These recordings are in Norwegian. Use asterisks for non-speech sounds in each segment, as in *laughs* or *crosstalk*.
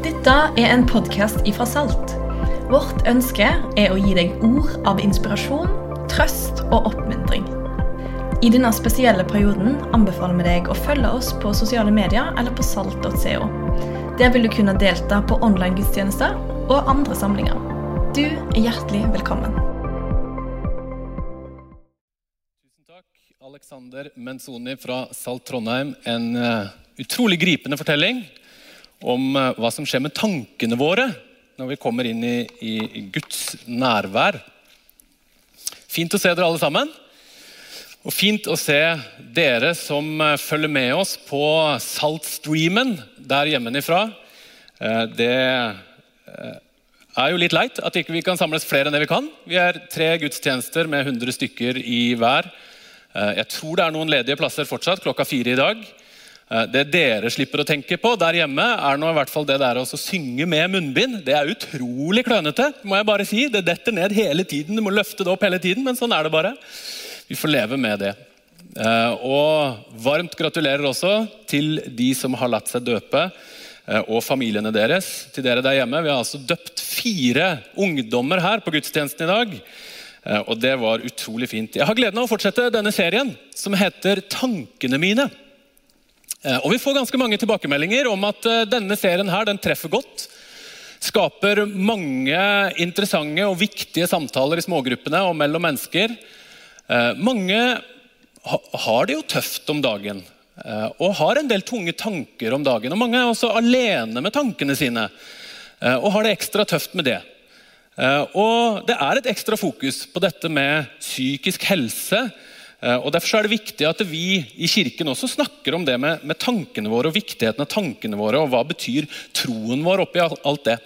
Dette er en podkast ifra Salt. Vårt ønske er å gi deg ord av inspirasjon, trøst og oppmuntring. I denne spesielle perioden anbefaler vi deg å følge oss på sosiale medier eller på salt.co. Der vil du kunne delta på online gudstjenester og andre samlinger. Du er hjertelig velkommen. Tusen takk, Alexander Menzoni fra Salt Trondheim. En eh, utrolig gripende fortelling om eh, hva som skjer med tankene våre når vi kommer inn i, i Guds nærvær. Fint å se dere alle sammen. Og fint å se dere som eh, følger med oss på Saltstreamen der hjemmefra. Eh, Det er jo litt leit at ikke vi kan samles flere enn det vi kan. Vi er tre gudstjenester med 100 stykker i hver. Jeg tror det er noen ledige plasser fortsatt klokka fire i dag. Eh, Det dere slipper å tenke på der hjemme, er nå i hvert fall det der å synge med munnbind. Det er utrolig klønete, må jeg bare si. Det detter ned hele tiden. Du må løfte det opp hele tiden, men sånn er det bare. Vi får leve med det. Eh, Og varmt gratulerer også til de som har latt seg døpe, eh, og familiene deres. Til dere der hjemme. Vi har altså døpt fire ungdommer her på gudstjenesten i dag. Og det var utrolig fint. Jeg har gleden av å fortsette denne serien, som heter 'Tankene mine'. Eh, Og Vi får ganske mange tilbakemeldinger om at eh, denne serien her, den treffer godt. Skaper mange interessante og viktige samtaler i smågruppene og mellom mennesker. Eh, Mange har det jo tøft om dagen og har en del tunge tanker om dagen. Og Mange er også alene med tankene sine og har det ekstra tøft med det. Og Det er et ekstra fokus på dette med psykisk helse. Eh, og Derfor er det viktig at vi i kirken også snakker om det med, med tankene våre og viktigheten av tankene våre, og hva betyr troen vår oppi alt det.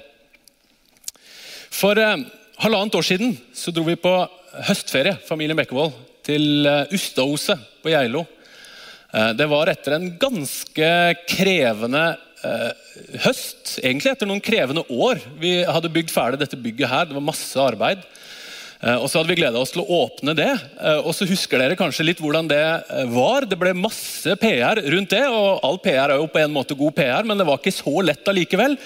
For eh, halvannet år siden så dro vi på høstferie, familien Bekkevold, til eh, Ustadhuset på Geilo. Eh, Det var etter en ganske krevende eh, høst. Egentlig etter noen krevende år. Vi hadde bygd ferdig dette bygget her. Det var masse arbeid. Eh, Og så hadde vi gleda oss til å åpne det. Eh, Og så husker dere kanskje litt hvordan det eh, var. Det ble masse PR rundt det, og all PR er jo på en måte god PR, men det var ikke så lett allikevel.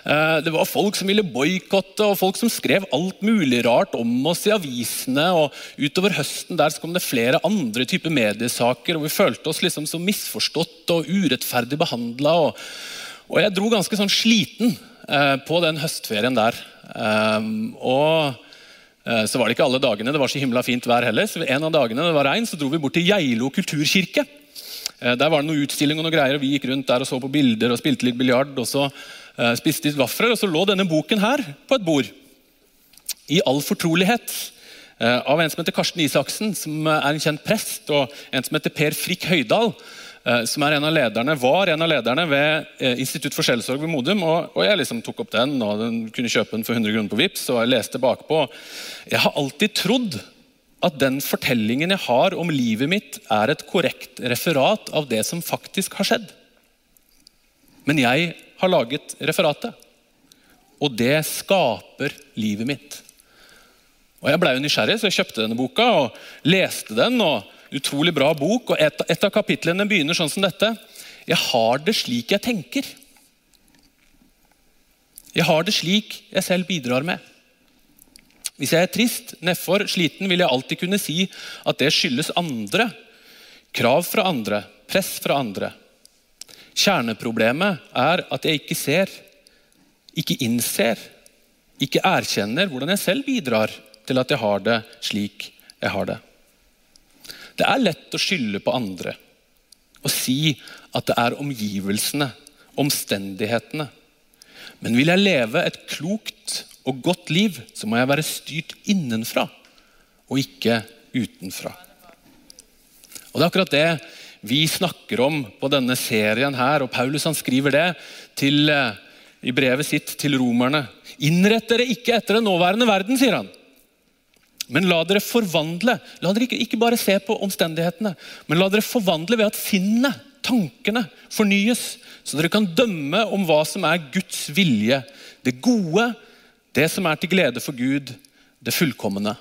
Det var folk som ville boikotte, og folk som skrev alt mulig rart om oss i avisene. og Utover høsten der så kom det flere andre typer mediesaker, og vi følte oss liksom så misforstått og urettferdig behandla. Og, og jeg dro ganske sånn sliten på den høstferien der. Og Så var det ikke alle dagene det var så himla fint vær heller. så En av dagene det var regn, så dro vi bort til Geilo kulturkirke. Eh, Der var det noe utstilling og noe greier, og vi gikk rundt der og så på bilder og spilte litt biljard. Og så eh, spiste litt vafler, og så lå denne boken her på et bord. I all fortrolighet. eh, Av en som heter Karsten Isaksen, som er en kjent prest, og en som heter Per Frikk Høydal, eh, som er en av lederne, var en av lederne ved eh, Institutt for sjelesorg ved Modum. Og, og jeg liksom tok opp den, og den kunne kjøpe den for 100 kroner på Vips, og jeg leste bakpå. Jeg har alltid trodd at den fortellingen jeg har om livet mitt, er et korrekt referat av det som faktisk har skjedd. Men jeg har laget referatet, og det skaper livet mitt. Og Jeg ble jo nysgjerrig, så jeg kjøpte denne boka og leste den. og Utrolig bra bok. og Et, et av kapitlene begynner sånn som dette. Jeg har det slik jeg tenker. Jeg har det slik jeg selv bidrar med. Hvis jeg er trist, nedfor, sliten, vil jeg alltid kunne si at det skyldes andre. Krav fra andre, press fra andre. Kjerneproblemet er at jeg ikke ser, ikke innser, ikke erkjenner hvordan jeg selv bidrar til at jeg har det slik jeg har det. Det er lett å skylde på andre og si at det er omgivelsene, omstendighetene. Men vil jeg leve et klokt og godt liv, så må jeg være styrt innenfra og ikke utenfra. Og Det er akkurat det vi snakker om på denne serien her. og Paulus han skriver det til, eh, i brevet sitt til romerne. Innrett dere ikke etter den nåværende verden, sier han. Men la dere forvandle. La dere ikke, ikke bare se på omstendighetene, men la dere forvandle ved at sinnet, tankene, fornyes. Så dere kan dømme om hva som er Guds vilje. Det gode, det som er til glede for Gud, det fullkomne.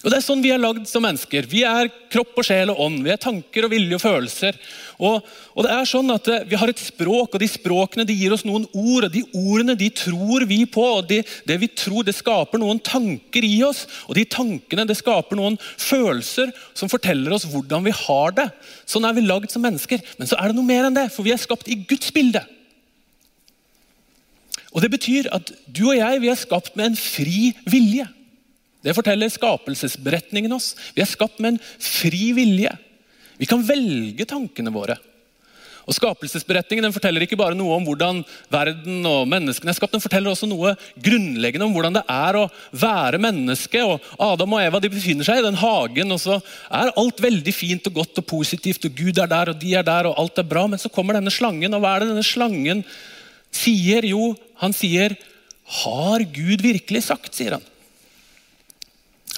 Og Det er sånn vi er lagd som mennesker. Vi er kropp og sjel og ånd. Vi er tanker og vilje og følelser. Og, og det er sånn at eh, Vi har et språk, og de språkene de gir oss noen ord. og De ordene de tror vi på. og de, Det vi tror, det skaper noen tanker i oss. Og de tankene det skaper noen følelser som forteller oss hvordan vi har det. Sånn er vi lagd som mennesker. Men så er det noe mer enn det, for vi er skapt i Guds bilde. Og Det betyr at du og jeg vi er skapt med en fri vilje. Det forteller skapelsesberetningen oss. Vi er skapt med en fri vilje. Vi kan velge tankene våre. Og Skapelsesberetningen den forteller ikke bare noe om hvordan verden og menneskene er skapt, den forteller også noe grunnleggende om hvordan det er å være menneske. Og Adam og Eva de befinner seg i den hagen, og så er alt veldig fint og godt og positivt. og Gud er der, og de er der, og alt er bra. Men så kommer denne slangen, og hva er det denne slangen sier? Jo, han sier 'Har Gud virkelig sagt?' sier han.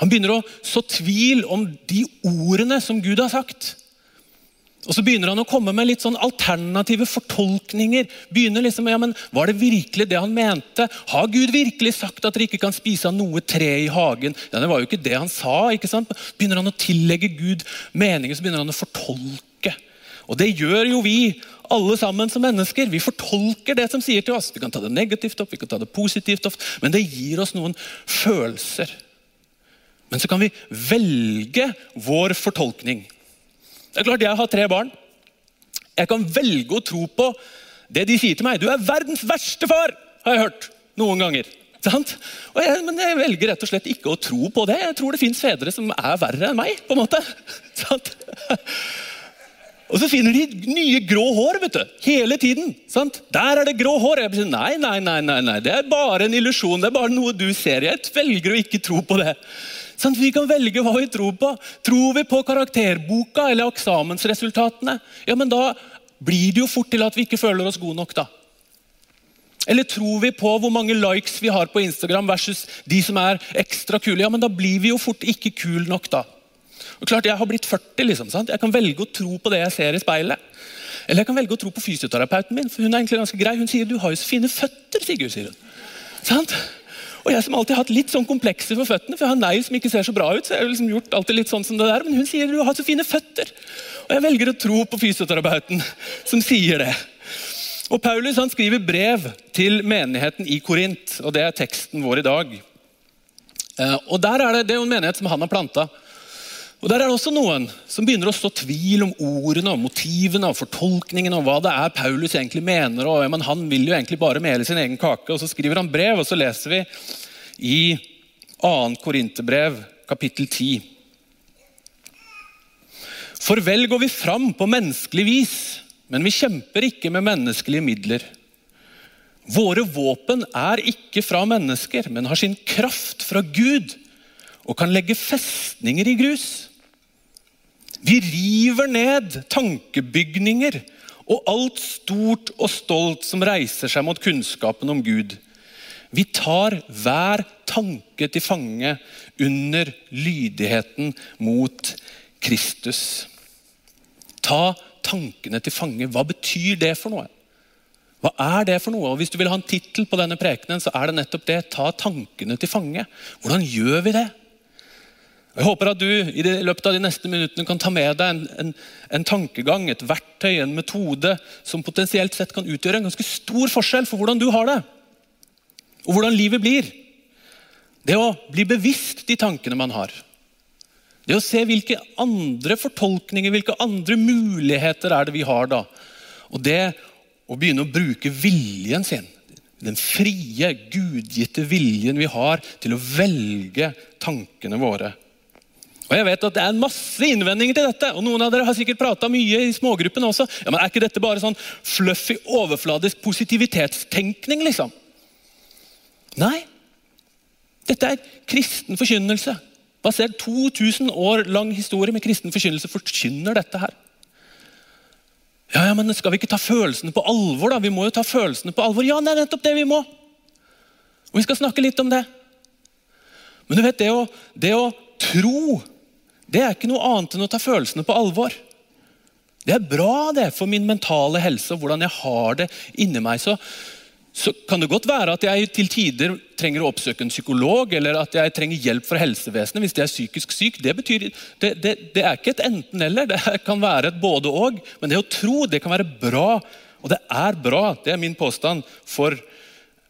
Han begynner å så tvil om de ordene som Gud har sagt. Og så begynner han å komme med litt sånn alternative fortolkninger. Begynner liksom, ja, men Var det virkelig det han mente? Har Gud virkelig sagt at dere ikke kan spise av noe tre i hagen? Ja, Det var jo ikke det han sa. ikke sant? Begynner han å tillegge Gud meninger, så begynner han å fortolke. Og det gjør jo vi alle sammen som mennesker. Vi fortolker det som sier til oss. Vi kan ta det negativt opp, vi kan ta det positivt opp, men det gir oss noen følelser. Men så kan vi velge vår fortolkning. Det er klart Jeg har tre barn. Jeg kan velge å tro på det de sier til meg. 'Du er verdens verste far', har jeg hørt noen ganger. Jeg, men jeg velger rett og slett ikke å tro på det. Jeg tror det fins fedre som er verre enn meg. på en måte. *laughs* Sant? Og så finner de nye grå hår vet du, hele tiden. sant? Der er det grå hår. Jeg sier, nei, nei, nei, nei, nei, det er bare en illusjon. Det er bare noe du ser. Jeg velger å ikke tro på det. Sånn, vi kan velge hva vi tror på. Tror vi på karakterboka eller eksamensresultatene, ja, men da blir det jo fort til at vi ikke føler oss gode nok. da. Eller tror vi på hvor mange likes vi har på Instagram versus de som er ekstra kule? Ja, men Da blir vi jo fort ikke kule nok. da. Og klart, Jeg har blitt 40. liksom, sant? Jeg kan velge å tro på det jeg ser i speilet. Eller jeg kan velge å tro på fysioterapeuten min. for Hun er egentlig ganske grei. Hun sier du har jo så fine føtter. Sigurd, sier hun. Sant? Og jeg som alltid har hatt litt sånn komplekser for føttene, for jeg har negl som ikke ser så bra ut. så jeg har liksom gjort alltid litt sånn som det der, Men hun sier du har så fine føtter. Og jeg velger å tro på fysioterapeuten som sier det. Og Paulus han skriver brev til menigheten i Korint, og det er teksten vår i dag. Eh, og der er Det det er jo en menighet som han har planta. Og Der er det også noen som begynner å stå tvil om ordene, og motivene og fortolkningen om hva det er Paulus egentlig mener. og men Han vil jo egentlig bare mele sin egen kake. og Så skriver han brev, og så leser vi i 2. Korinterbrev, kapittel 10. For vel går vi fram på menneskelig vis, men vi kjemper ikke med menneskelige midler. Våre våpen er ikke fra mennesker, men har sin kraft fra Gud og kan legge festninger i grus. Vi river ned tankebygninger og alt stort og stolt som reiser seg mot kunnskapen om Gud. Vi tar hver tanke til fange under lydigheten mot Kristus. Ta tankene til fange. Hva betyr det for noe? Hva er det for noe? Og Hvis du vil ha en tittel på denne prekenen, så er det nettopp det. Ta tankene til fange. Hvordan gjør vi det? Jeg håper at du i løpet av de neste minuttene kan ta med deg en, en, en, tankegang, et verktøy, en metode som potensielt sett kan utgjøre en ganske stor forskjell for hvordan du har det. Og hvordan livet blir. Det å bli bevisst de tankene man har. Det å se hvilke andre fortolkninger, hvilke andre muligheter er det vi har da. Og det å begynne å bruke viljen sin. Den frie, gudgitte viljen vi har til å velge tankene våre. Og jeg vet at Det er masse innvendinger til dette, og noen av dere har sikkert prata mye i smågruppene også. Ja, men Er ikke dette bare sånn fluffy, overfladisk positivitetstenkning? liksom? Nei. Dette er kristen forkynnelse. Basert 2000 år lang historie med kristen forkynnelse forkynner dette her. Ja, ja, men Skal vi ikke ta følelsene på alvor? da? Vi må jo ta følelsene på alvor. Ja, det er nettopp det vi må. Og Vi skal snakke litt om det. Men du vet, det å, det å tro det er ikke noe annet enn å ta følelsene på alvor. Det er bra det for min mentale helse og hvordan jeg har det inni meg. Så så kan det godt være at jeg til tider trenger å oppsøke en psykolog, eller at jeg trenger hjelp fra helsevesenet hvis jeg er psykisk syk. Det, betyr, det, det, det er ikke et enten-eller, det kan være et både-og. Men det å tro det kan være bra, og det er bra, det er min påstand, for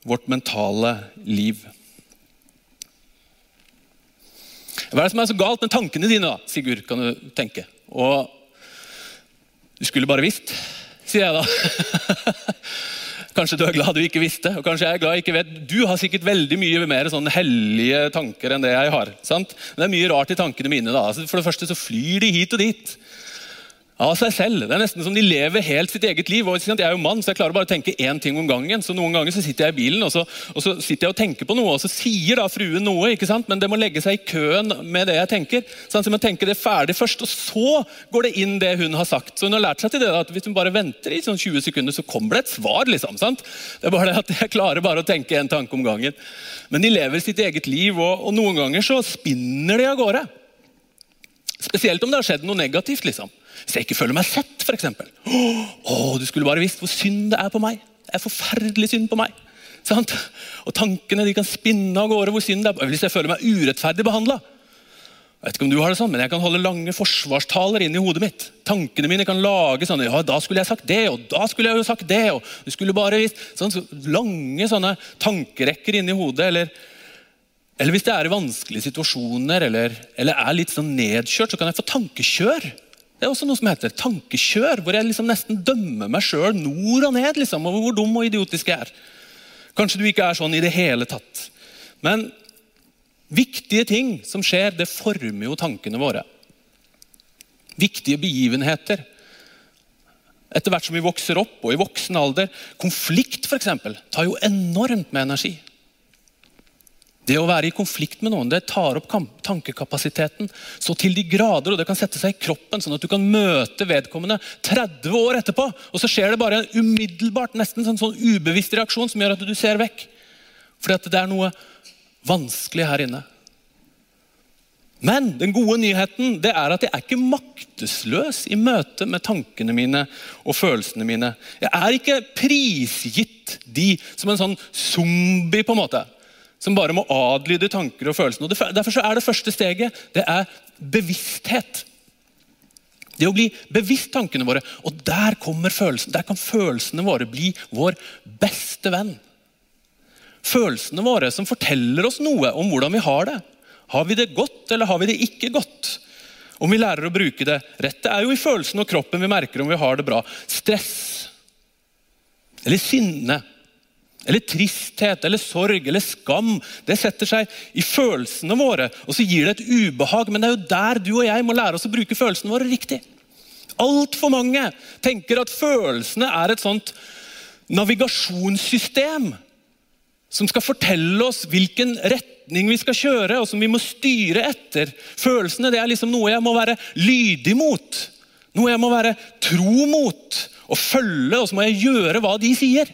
vårt mentale liv. Hva er det som er så galt med tankene dine, da, Sigurd? kan du tenke. Og du skulle bare visst, sier jeg da. *laughs* Kanskje du er glad du ikke visste, og kanskje jeg er glad jeg ikke vet. Du har sikkert veldig mye mer sånne hellige tanker enn det jeg har. sant? det er mye rart i tankene mine. da. Altså, for det første så flyr de hit og dit av seg selv. Det er nesten som de lever helt sitt eget liv. og Jeg er jo mann, så jeg klarer bare å tenke én ting om gangen. så Noen ganger så sitter jeg i bilen og så, og så sitter jeg og tenker på noe, og så sier da fruen noe, ikke sant? men det må legge seg i køen med det jeg tenker. Sånn, så man tenker tenke det ferdig først, og så går det inn det hun har sagt. Så hun har lært seg til det at Hvis hun bare venter i sånn 20 sekunder, så kommer det et svar. liksom, sant? Det er bare det at Jeg klarer bare å tenke en tanke om gangen. Men de lever sitt eget liv, og, og noen ganger så spinner de av gårde. Spesielt om det har skjedd noe negativt. liksom. Hvis jeg ikke føler meg sett, f.eks. Å, du skulle bare visst hvor synd det er på meg. Det er forferdelig synd på meg. Sant? Og Tankene de kan spinne av gårde hvor synd det er. Hvis jeg føler meg urettferdig behandla. Vet ikke om du har det sånn, men jeg kan holde lange forsvarstaler inni hodet mitt. Tankene mine kan lage sånne ja, da skulle jeg sagt det, og da skulle jeg jo sagt det. og du skulle bare visst, sånn, så Lange sånne tankerekker inni hodet. Eller, eller hvis det er i vanskelige situasjoner eller, eller er litt sånn nedkjørt, så kan jeg få tankekjør. Det er også noe som heter tankekjør, hvor jeg liksom nesten dømmer meg sjøl nord og ned liksom, over hvor dum og idiotisk jeg er. Kanskje du ikke er sånn i det hele tatt. Men viktige ting som skjer, det former jo tankene våre. Viktige begivenheter. Etter hvert som vi vokser opp, og i voksen alder. Konflikt for eksempel, tar jo enormt med energi. Det å være i konflikt med noen det tar opp tankekapasiteten så til de grader, og det kan sette seg i kroppen, sånn at du kan møte vedkommende 30 år etterpå. Og så skjer det bare en umiddelbart, nesten sånn, sånn ubevisst reaksjon som gjør at du ser vekk. Fordi at det er noe vanskelig her inne. Men den gode nyheten det er at jeg er ikke maktesløs i møte med tankene mine og følelsene mine. Jeg er ikke prisgitt de som en sånn zombie. på en måte som bare må adlyde tanker og følelser. Og derfor er det første steget det er bevissthet. Det å bli bevisst tankene våre. Og der, følelsen, der kan følelsene våre bli vår beste venn. Følelsene våre som forteller oss noe om hvordan vi har det. Har vi det godt, eller har vi det ikke godt? Om vi lærer å bruke det rett. Det er jo i følelsen og kroppen vi merker om vi har det bra. Stress eller sinne eller tristhet eller sorg eller skam. Det setter seg i følelsene våre, og så gir det et ubehag. Men det er jo der du og jeg må lære oss å bruke følelsene våre riktig. Altfor mange tenker at følelsene er et sånt navigasjonssystem som skal fortelle oss hvilken retning vi skal kjøre, og som vi må styre etter. Følelsene det er liksom noe jeg må være lydig mot. Noe jeg må være tro mot og følge, og så må jeg gjøre hva de sier.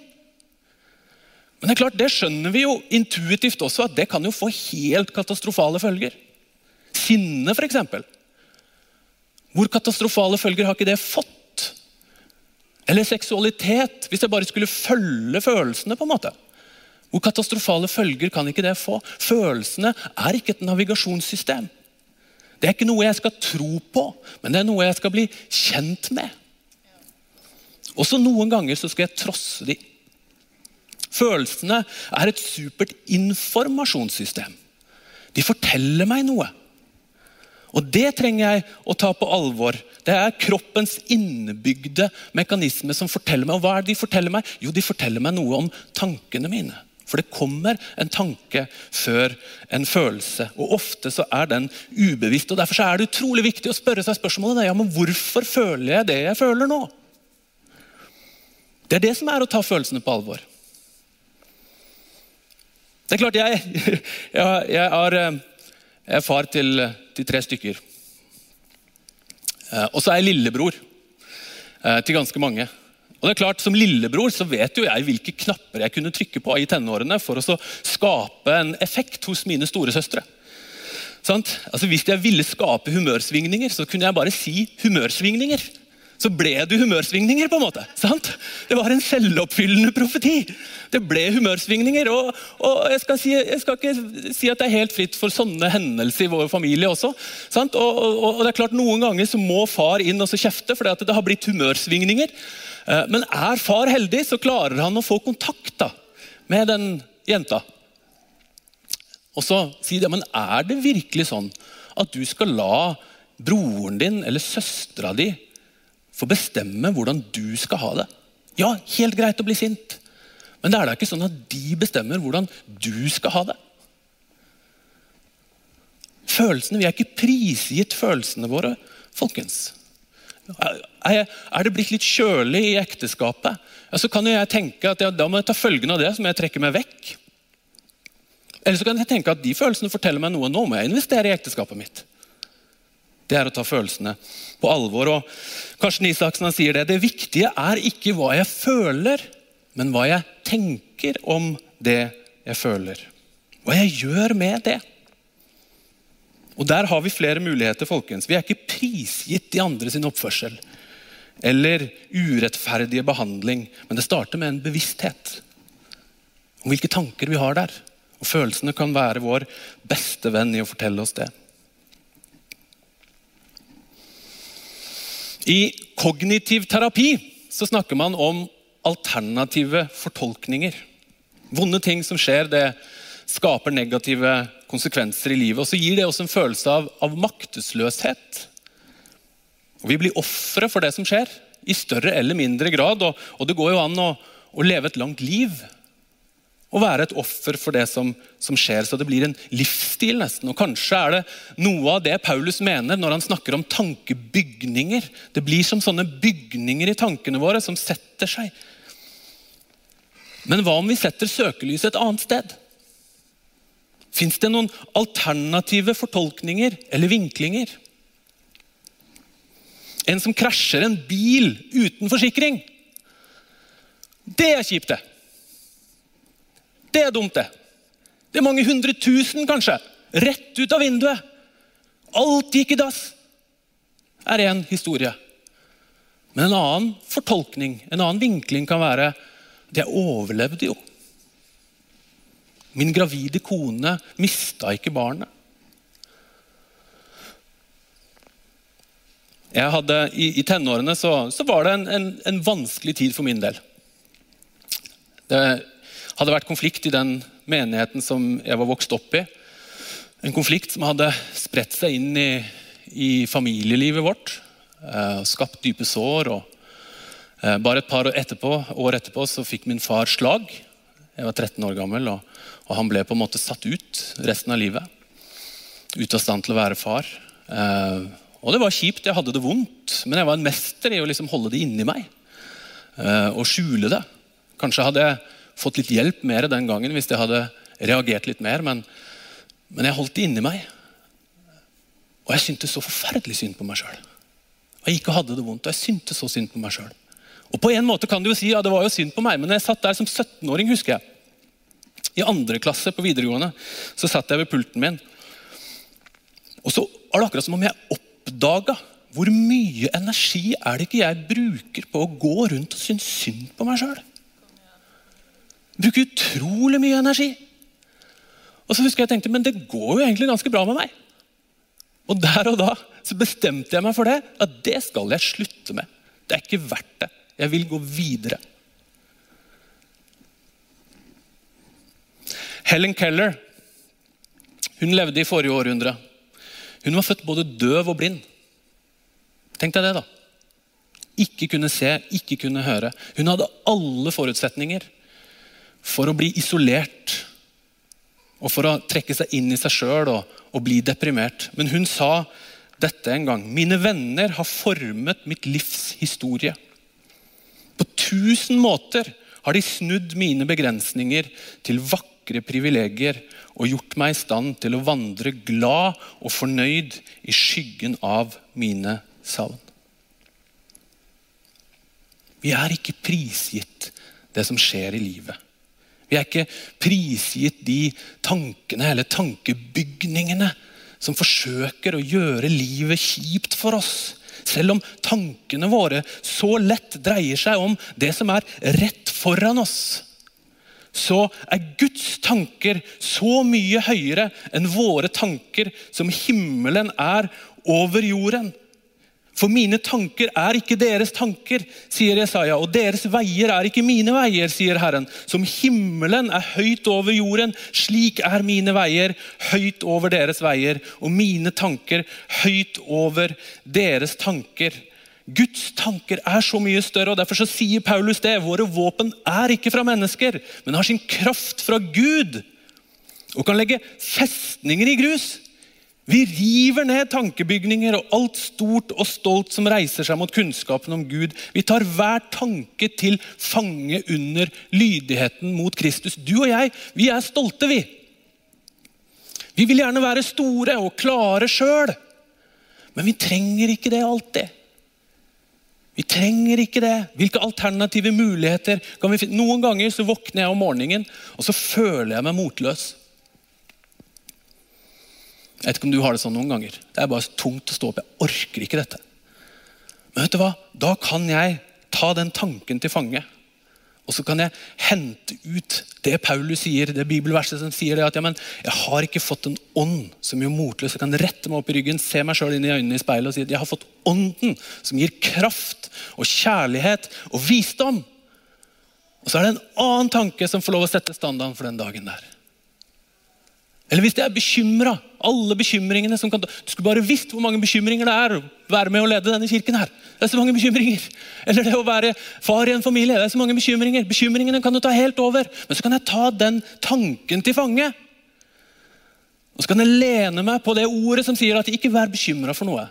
Men det er klart, det skjønner vi jo intuitivt også, at det kan jo få helt katastrofale følger. Sinne, f.eks. Hvor katastrofale følger har ikke det fått? Eller seksualitet, hvis jeg bare skulle følge følelsene. på en måte. Hvor katastrofale følger kan ikke det få? Følelsene er ikke et navigasjonssystem. Det er ikke noe jeg skal tro på, men det er noe jeg skal bli kjent med. Også noen ganger så skal jeg trosse de. Følelsene er et supert informasjonssystem. De forteller meg noe. Og Det trenger jeg å ta på alvor. Det er kroppens innebygde mekanisme som forteller meg. Og hva er det de forteller meg? Jo, de forteller meg noe om tankene mine. For det kommer en tanke før en følelse. Og ofte så er den ubevisst. og Derfor er det utrolig viktig å spørre seg spørsmålet ja, men hvorfor føler jeg det jeg føler nå. Det er det som er å ta følelsene på alvor. Det er klart, jeg, *laughs* jeg, jeg, er, eh, jeg er, far til, til tre stykker. Eh, og så er jeg lillebror eh, til ganske mange. Og det er klart, Som lillebror så vet jo jeg hvilke knapper jeg kunne trykke på i tenårene for å skape en effekt hos mine storesøstre. Altså, hvis jeg ville skape humørsvingninger, så kunne jeg bare si humørsvingninger. Så ble det humørsvingninger. på en måte. Sant? Det var en selvoppfyllende profeti. Det ble humørsvingninger. Og, og jeg, skal si, jeg, skal ikke si at det er helt fritt for sånne hendelser i vår familie også. Og, og, og, det er klart Noen ganger så må far inn og så kjefte at det har blitt humørsvingninger. Eh, men er far heldig, så klarer han å få kontakt da, med den jenta. Og så sier de, men er det virkelig sånn at du skal la broren din eller søstera di få bestemme hvordan du skal ha det. Ja, helt greit å bli sint, men det er da ikke sånn at de bestemmer hvordan du skal ha det. Følelsene, Vi er ikke prisgitt følelsene våre, folkens. Er, det blitt litt kjølig i ekteskapet, ja, så kan jeg tenke at ja, da må jeg ta følgene av det, så må jeg trekke meg vekk. Eller så kan jeg tenke at de følelsene forteller meg noe. Nå må jeg investere i ekteskapet mitt. Det er å ta følelsene på alvor. og Karsten Isaksen sier det. Det viktige er ikke hva jeg føler, men hva jeg tenker om det jeg føler. Hva jeg gjør med det. Og Der har vi flere muligheter. folkens. Vi er ikke prisgitt de andre sin oppførsel eller urettferdige behandling, men det starter med en bevissthet om hvilke tanker vi har der. Og Følelsene kan være vår beste venn i å fortelle oss det. I kognitiv terapi så snakker man om alternative fortolkninger. Vonde ting som skjer, det skaper negative konsekvenser i livet. Og så gir det oss en følelse av, av maktesløshet. Og Vi blir ofre for det som skjer, i større eller mindre grad. Og, og det går jo an å, å leve et langt liv å være et offer for det som, som, skjer. Så det blir en livsstil, nesten. Og Kanskje er det noe av det Paulus mener når han snakker om tankebygninger. Det blir som sånne bygninger i tankene våre som setter seg. Men hva om vi setter søkelyset et annet sted? Fins det noen alternative fortolkninger eller vinklinger? En som krasjer en bil uten forsikring. Det er kjipt, det. Det er dumt, det. Det er mange hundre tusen, kanskje. Rett ut av vinduet. Alt gikk i dass. er en historie. Men en annen fortolkning, en annen vinkling, kan være det jeg overlevde jo. Min gravide kone mista ikke barnet. Jeg hadde, I, i tenårene så, så, var det en, en, en vanskelig tid for min del. Det hadde vært konflikt i den menigheten som jeg var vokst opp i. En konflikt som hadde spredt seg inn i, i familielivet vårt. Eh, skapt dype sår. Og, eh, bare et par år etterpå, år etterpå så fikk min far slag. Jeg var 13 år gammel, og, og, han ble på en måte satt ut resten av livet. Ute av stand til å være far. Eh, og det var kjipt, jeg hadde det vondt, men jeg var en mester i å liksom holde det inni meg. Eh, og skjule det. Kanskje hadde jeg fått litt hjelp mer den gangen hvis jeg hadde reagert litt mer. Men, men jeg holdt det inni meg. Og jeg syntes så forferdelig synd på meg sjøl. Jeg gikk og hadde det vondt, og jeg syntes så synd på meg sjøl. Og på en måte kan du jo si ja, det var jo synd på meg, men jeg satt der som 17-åring, husker jeg. I andre klasse på videregående så satt jeg ved pulten min. Og så var det akkurat som om jeg oppdaga hvor mye energi er det ikke jeg bruker på å gå rundt og synes synd på meg sjøl. Bruker utrolig mye energi. Og så husker jeg tenkte, men det går jo egentlig ganske bra med meg. Og der og da så bestemte jeg meg for det. At det skal jeg slutte med. Det er ikke verdt det. Jeg vil gå videre. Helen Keller hun levde i forrige århundre. Hun var født både døv og blind. Tenk deg det, da. Ikke kunne se, ikke kunne høre. Hun hadde alle forutsetninger for å bli isolert og for å trekke seg inn i seg sjøl og, og, bli deprimert. Men hun sa dette en gang. Mine venner har formet mitt livs historie. På tusen måter har de snudd mine begrensninger til vakre privilegier og gjort meg i stand til å vandre glad og fornøyd i skyggen av mine savn. Vi er ikke prisgitt det som skjer i livet. Vi er ikke prisgitt de tankene eller tankebygningene som forsøker å gjøre livet kjipt for oss. Selv om tankene våre så lett dreier seg om det som er rett foran oss, så er Guds tanker så mye høyere enn våre tanker som himmelen er over jorden. For mine tanker er ikke deres tanker, sier Jesaja, og deres veier er ikke mine veier, sier Herren. Som himmelen er høyt over jorden, slik er mine veier høyt over deres veier, og mine tanker høyt over deres tanker. Guds tanker er så mye større, og derfor sier Paulus det. Våre våpen er ikke fra mennesker, men har sin kraft fra Gud. Og kan legge festninger i grus. Vi river ned tankebygninger og alt stort og stolt som reiser seg mot kunnskapen om Gud. Vi tar hver tanke til fange under lydigheten mot Kristus. Du og jeg, vi er stolte, vi. Vi vil gjerne være store og klare sjøl, men vi trenger ikke det alltid. Vi trenger ikke det. Hvilke alternative muligheter kan vi finne? Noen ganger så våkner jeg om morgenen og så føler jeg meg motløs. Jeg vet ikke om du har det sånn noen ganger. Det er bare tungt å stå opp. Jeg orker ikke dette. Men vet du hva? Da kan jeg ta den tanken til fange. Og så kan jeg hente ut det Paulus sier, det bibelverset som sier det, at ja, men, jeg har ikke fått en ånd som gjør motløs. Jeg kan rette meg opp i ryggen, se meg sjøl inn i øynene i speilet og si at jeg har fått ånden som gir kraft og kjærlighet og visdom. Og så er det en annen tanke som får lov å sette standarden for den dagen der. Eller hvis de er bekymra. Alle bekymringene som kan... Du skulle bare visst hvor mange bekymringer det er å være med og lede denne kirken. her. Det er så mange bekymringer. Eller det å være far i en familie. Det er så mange bekymringer. Bekymringene kan du ta helt over. Men så kan jeg ta den tanken til fange. Og så kan jeg lene meg på det ordet som sier at ikke vær bekymra for noe.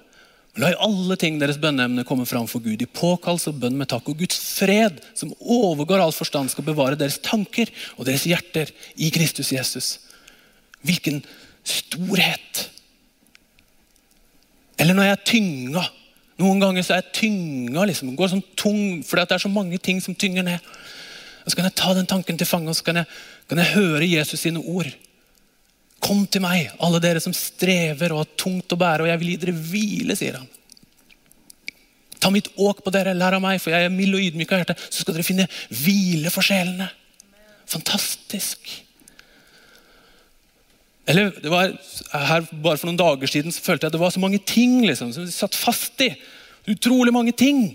Men la i alle ting deres bønneemne komme fram for Gud i påkallelse og bønn med takk. Og Guds fred, som overgår all forstand, skal bevare deres tanker og deres hjerter i Kristus Jesus. Hvilken storhet! Eller når jeg er tynga. Noen ganger så er jeg tynga. liksom, går sånn tung, fordi det er så mange ting som tynger ned. Og Så kan jeg ta den tanken til fange og så kan jeg, kan jeg høre Jesus sine ord. Kom til meg, alle dere som strever og har tungt å bære, og jeg vil gi dere hvile, sier han. Ta mitt åk på dere, lær av meg, for jeg er mild og ydmyk av hjerte. Så skal dere finne hvile for sjelene. Fantastisk. Eller det var her Bare for noen dager siden så følte jeg at det var så mange ting liksom, som de satt fast i. Utrolig mange ting.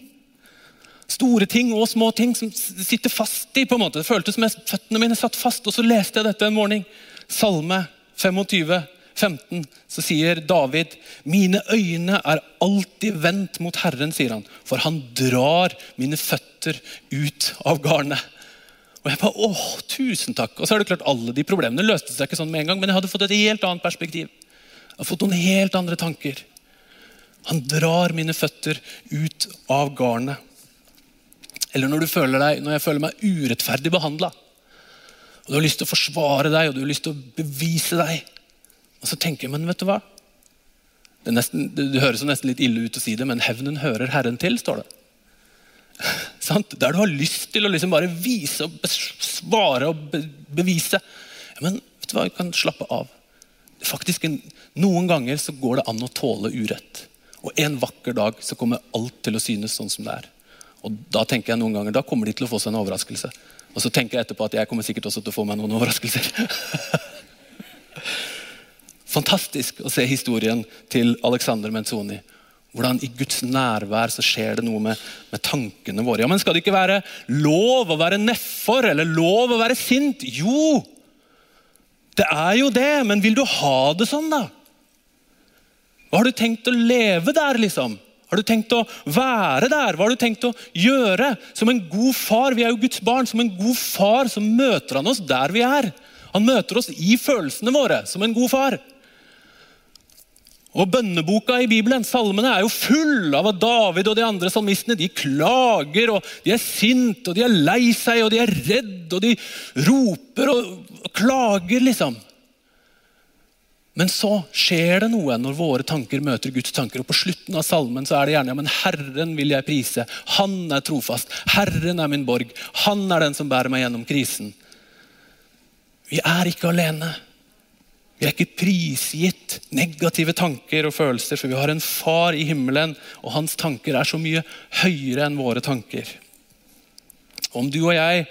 Store ting og små ting som sitter fast i. på en måte. Det føltes som føttene mine satt fast. Og så leste jeg dette en morgen. Salme 25, 15, så sier David Mine øyne er alltid vendt mot Herren, sier han, for han drar mine føtter ut av garnet. Og jeg bare, åh, tusen takk. Og så er det klart Alle de problemene løste seg ikke sånn med en gang, men jeg hadde fått et helt annet perspektiv. Jeg hadde fått noen helt andre tanker. Han drar mine føtter ut av garnet. Eller når, du føler deg, når jeg føler meg urettferdig behandla. Og du har lyst til å forsvare deg og du har lyst til å bevise deg. Og så tenker jeg, men vet du hva? Det, nesten, det høres nesten litt ille ut å si det, men hevnen hører Herren til, står det. Der du har lyst til å liksom bare vise og svare og bevise. Ja, men vet du hva, du kan slappe av. Faktisk, Noen ganger så går det an å tåle urett. Og En vakker dag så kommer alt til å synes sånn som det er. Og Da tenker jeg noen ganger, da kommer de til å få seg en overraskelse. Og så tenker jeg etterpå at jeg kommer sikkert også til å få meg noen overraskelser. *laughs* Fantastisk å se historien til Alexander Menzoni. Hvordan i Guds nærvær så skjer det noe med, med, tankene våre. Ja, men Skal det ikke være lov å være nedfor eller lov å være sint? Jo! Det er jo det, men vil du ha det sånn, da? Hva har du tenkt å leve der, liksom? Har du tenkt å være der? Hva har du tenkt å gjøre? Som en god far, vi er jo Guds barn, som en god far så møter han oss der vi er. Han møter oss i følelsene våre, som en god far. Og Bønneboka i Bibelen, salmene, er jo full av at David og de andre salmistene de klager, og de er sint, og de er lei seg, og de er redd, og de roper og, klager, liksom. Men så skjer det noe når våre tanker møter Guds tanker. og På slutten av salmen så er det gjerne ja, men Herren vil jeg prise. Han er trofast. Herren er min borg. Han er den som bærer meg gjennom krisen. Vi er ikke alene. Vi er ikke prisgitt negative tanker og følelser, for vi har en far i himmelen, og hans tanker er så mye høyere enn våre tanker. Om du og jeg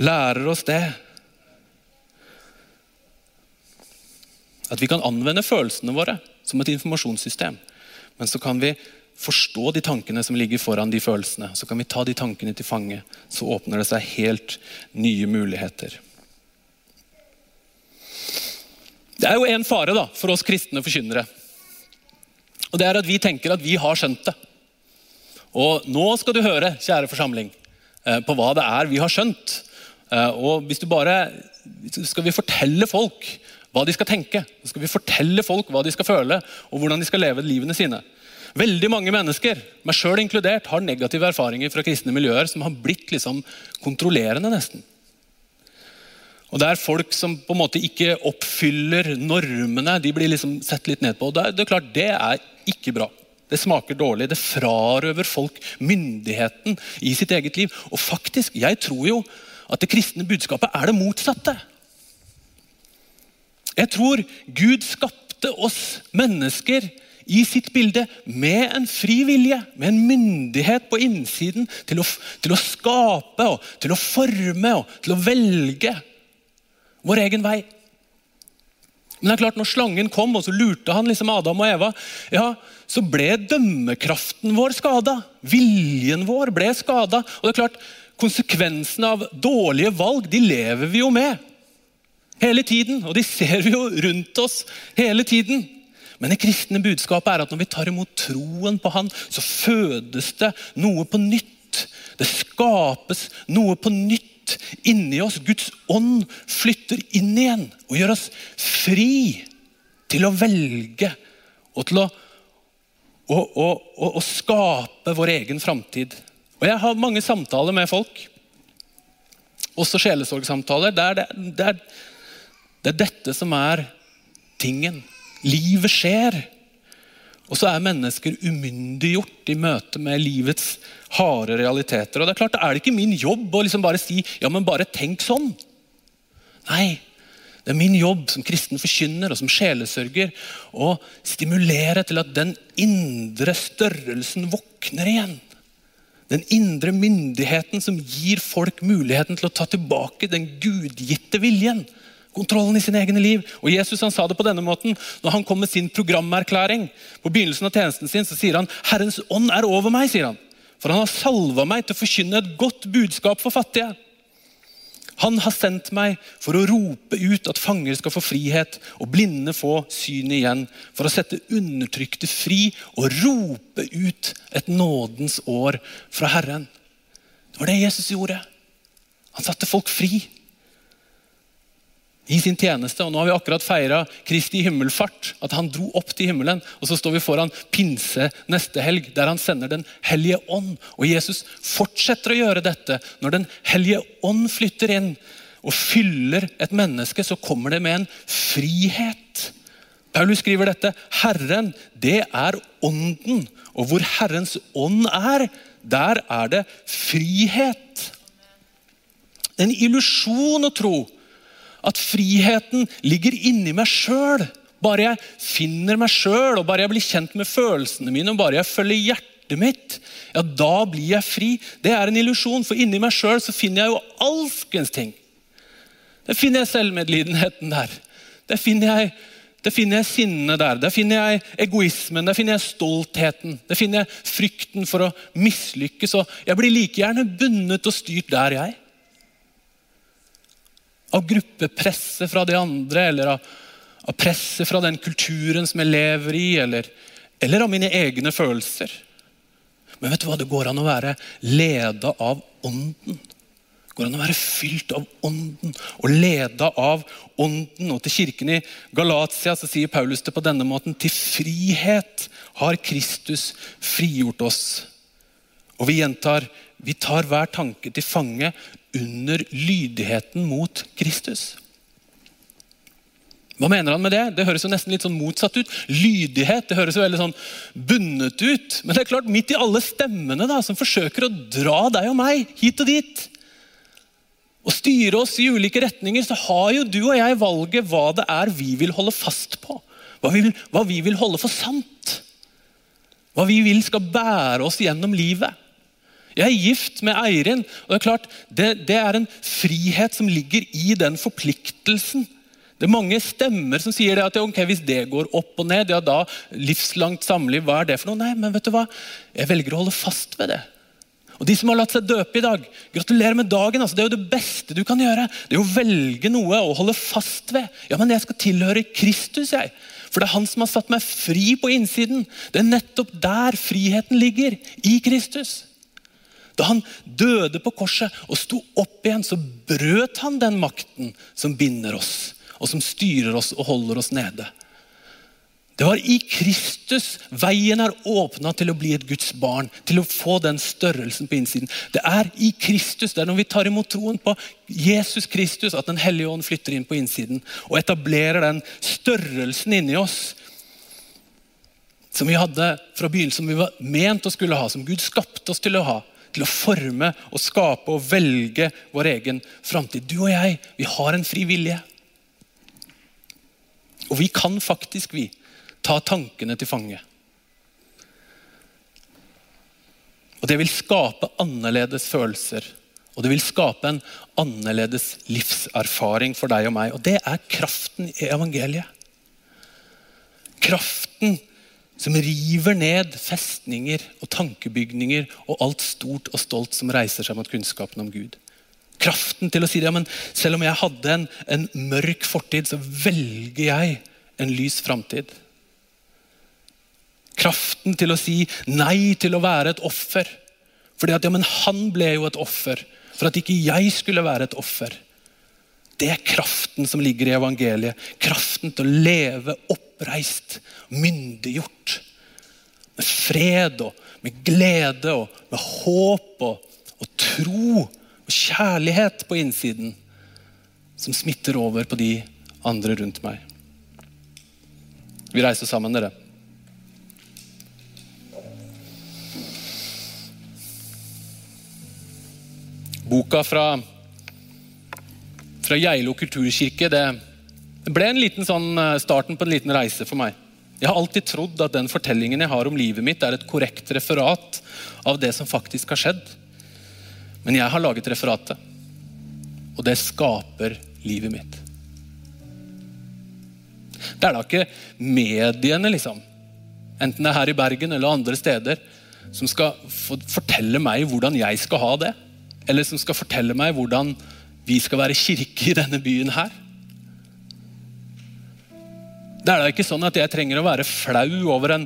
lærer oss det, at vi kan anvende følelsene våre som et informasjonssystem, men så kan vi forstå de tankene som ligger foran de følelsene. Så kan vi ta de tankene til fange. Så åpner det seg helt nye muligheter. Det er jo en fare da, for oss kristne forkynnere. Og det er at vi tenker at vi har skjønt det. Og nå skal du høre, kjære forsamling, eh, på hva det er vi har skjønt. Eh, og hvis du bare Skal vi fortelle folk hva de skal tenke? Skal vi fortelle folk hva de skal føle, og hvordan de skal leve livene sine? Veldig mange mennesker, meg selv inkludert, har negative erfaringer fra kristne miljøer som har blitt liksom kontrollerende, nesten. Og Det er folk som på en måte ikke oppfyller normene. De blir liksom sett litt ned på. og det er, det er klart, det er ikke bra. Det smaker dårlig. Det frarøver folk myndigheten i sitt eget liv. Og faktisk, jeg tror jo at det kristne budskapet er det motsatte. Jeg tror Gud skapte oss mennesker i sitt bilde med en fri vilje, med en myndighet på innsiden til å, til å skape, og til å forme og til å velge vår egen vei. Men det er klart, når slangen kom og så lurte han liksom Adam og Eva, ja, så ble dømmekraften vår skada. Viljen vår ble skada. Og det er klart, Konsekvensene av dårlige valg de lever vi jo med hele tiden. Og de ser vi jo rundt oss hele tiden. Men det kristne budskapet er at når vi tar imot troen på Han, så fødes det noe på nytt. Det skapes noe på nytt inni oss. Guds ånd flytter inn igjen og gjør oss fri til å velge og til å, å, å, å skape vår egen framtid. Og Jeg har mange samtaler med folk, også sjelesorgsamtaler, der det, det, er, det er dette som er tingen. Livet skjer. Og så er mennesker umyndiggjort i møte med livets harde realiteter. Og det Er klart, er det ikke min jobb å liksom bare si ja, men bare tenk sånn. Nei, det er min jobb som kristen forkynner og som sjelesørger å stimulere til at den indre størrelsen våkner igjen. Den indre myndigheten som gir folk muligheten til å ta tilbake den gudgitte viljen kontrollen i sin egen liv. Og Jesus han sa det på denne måten. Når han kom med sin programerklæring, på begynnelsen av tjenesten sin, så sier han 'Herrens ånd er over meg'. sier han. For han har salva meg til å forkynne et godt budskap for fattige. Han har sendt meg for å rope ut at fanger skal få frihet og blinde få syn igjen. For å sette undertrykte fri og rope ut et nådens år fra Herren. Det var det Jesus gjorde. Han satte folk fri i sin tjeneste. og Nå har vi akkurat feira Kristi himmelfart, at han dro opp til himmelen. Og så står vi foran pinse neste helg, der han sender Den hellige ånd. Og Jesus fortsetter å gjøre dette. Når Den hellige ånd flytter inn og fyller et menneske, så kommer det med en frihet. Paulus skriver dette. Herren, det er ånden. Og hvor Herrens ånd er, der er det frihet. En illusjon å tro at friheten ligger inni meg sjøl. Bare jeg finner meg sjøl, og bare jeg blir kjent med følelsene mine, og bare jeg følger hjertet mitt, ja, da blir jeg fri. Det er en illusjon, for inni meg sjøl finner jeg jo alskens ting. Der finner jeg selvmedlidenheten der. Der finner jeg, der finner jeg sinnet der. Der finner jeg egoismen, der finner jeg stoltheten. Der finner jeg frykten for å mislykkes. Og jeg blir like gjerne bundet og styrt der, jeg av gruppepresset fra de andre, eller av, av presset fra den kulturen som jeg lever i, eller, eller av mine egne følelser. Men vet du hva? Det går an å være leda av Ånden. Det går an å være fylt av Ånden og leda av Ånden. Og Til kirken i Galatia så sier Paulus det på denne måten. Til frihet har Kristus frigjort oss. Og vi gjentar vi tar hver tanke til fange under lydigheten mot Kristus. Hva mener han med det? Det høres jo nesten litt sånn motsatt ut. Lydighet det høres jo veldig sånn bundet ut. Men det er klart, midt i alle stemmene da, som forsøker å dra deg og meg hit og dit, og styre oss i ulike retninger, så har jo du og jeg valget hva det er vi vil holde fast på. Hva vi vil, hva vi vil holde for sant. Hva vi vil skal bære oss gjennom livet. Jeg er gift med Eirin, og det er klart, det, det er en frihet som ligger i den forpliktelsen. Det er mange stemmer som sier at okay, hvis det går opp og ned, ja da livslangt samliv, hva er det for noe? Nei, men vet du hva? Jeg velger å holde fast ved det. Og De som har latt seg døpe i dag, gratulerer med dagen. Altså, det er jo det beste du kan gjøre. Det er å velge noe å holde fast ved. Ja, men jeg skal tilhøre Kristus, jeg. For det er han som har satt meg fri på innsiden. Det er nettopp der friheten ligger. I Kristus. Da han døde på korset og sto opp igjen, så brøt han den makten som binder oss, og som styrer oss og holder oss nede. Det var i Kristus veien er åpna til å bli et Guds barn. Til å få den størrelsen på innsiden. Det er i Kristus, det er når vi tar imot troen på Jesus Kristus, at Den hellige ånd flytter inn på innsiden og etablerer den størrelsen inni oss som vi hadde fra begynnelsen, som vi var ment å skulle ha, som Gud skapte oss til å ha. Til å forme og skape og velge vår egen framtid. Du og jeg, vi har en fri vilje. Og vi kan faktisk, vi, Ta tankene til fange. Og Det vil skape annerledes følelser. Og det vil skape en annerledes livserfaring for deg og meg. Og det er kraften i evangeliet. Kraften som river ned festninger og tankebygninger og alt stort og stolt som reiser seg mot kunnskapen om Gud. Kraften til å si det, ja, men selv om jeg hadde en, en mørk fortid, så velger jeg en lys framtid. Kraften til å si nei til å være et offer. Fordi at ja, men han ble jo et offer for at ikke jeg skulle være et offer. Det er kraften som ligger i evangeliet. Kraften til å leve oppreist, myndiggjort. Med fred og med glede og med håp og, og tro og kjærlighet på innsiden. Som smitter over på de andre rundt meg. Vi reiser sammen, dere. Boka fra, fra Geilo kulturkirke det, det ble en liten sånn eh, starten på en liten reise for meg. Jeg har alltid trodd at den fortellingen jeg har om livet mitt, er et korrekt referat av det som faktisk har skjedd. Men jeg har laget referatet, og det skaper livet mitt. Det er da ikke mediene, liksom, enten det er her i Bergen eller andre steder, som skal fortelle meg hvordan jeg skal ha det eller som skal fortelle meg hvordan vi skal være kirke i denne byen her. Det er da ikke sånn at jeg trenger å være flau over en,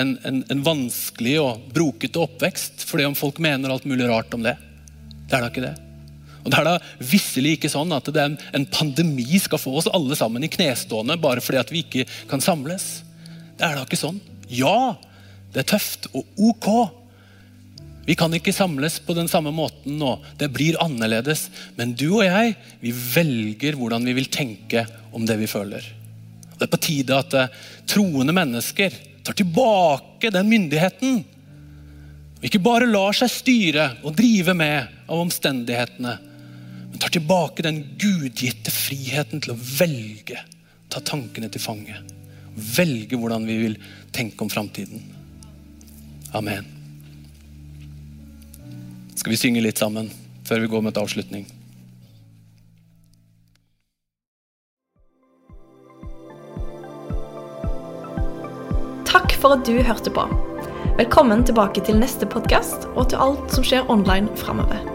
en, en, en vanskelig og brokete oppvekst fordi om folk mener alt mulig rart om det. Det er da ikke det. Og Det er da visselig ikke sånn at en, pandemi skal få oss alle sammen i knestående bare fordi at vi ikke kan samles. Det er da ikke sånn. Ja, det er tøft og ok. Vi kan ikke samles på den samme måten nå. Det blir annerledes. Men du og jeg vi velger hvordan vi vil tenke om det vi føler. Det er på tide at eh, troende mennesker tar tilbake den myndigheten. Og ikke bare lar seg styre og drive med av omstendighetene. Men tar tilbake den gudgitte friheten til å velge. Ta tankene til fange. Velge hvordan vi vil tenke om framtiden. Amen. Skal vi synge litt sammen før vi går med et avslutning? For at du hørte på. Velkommen tilbake til neste podkast og til alt som skjer online framover.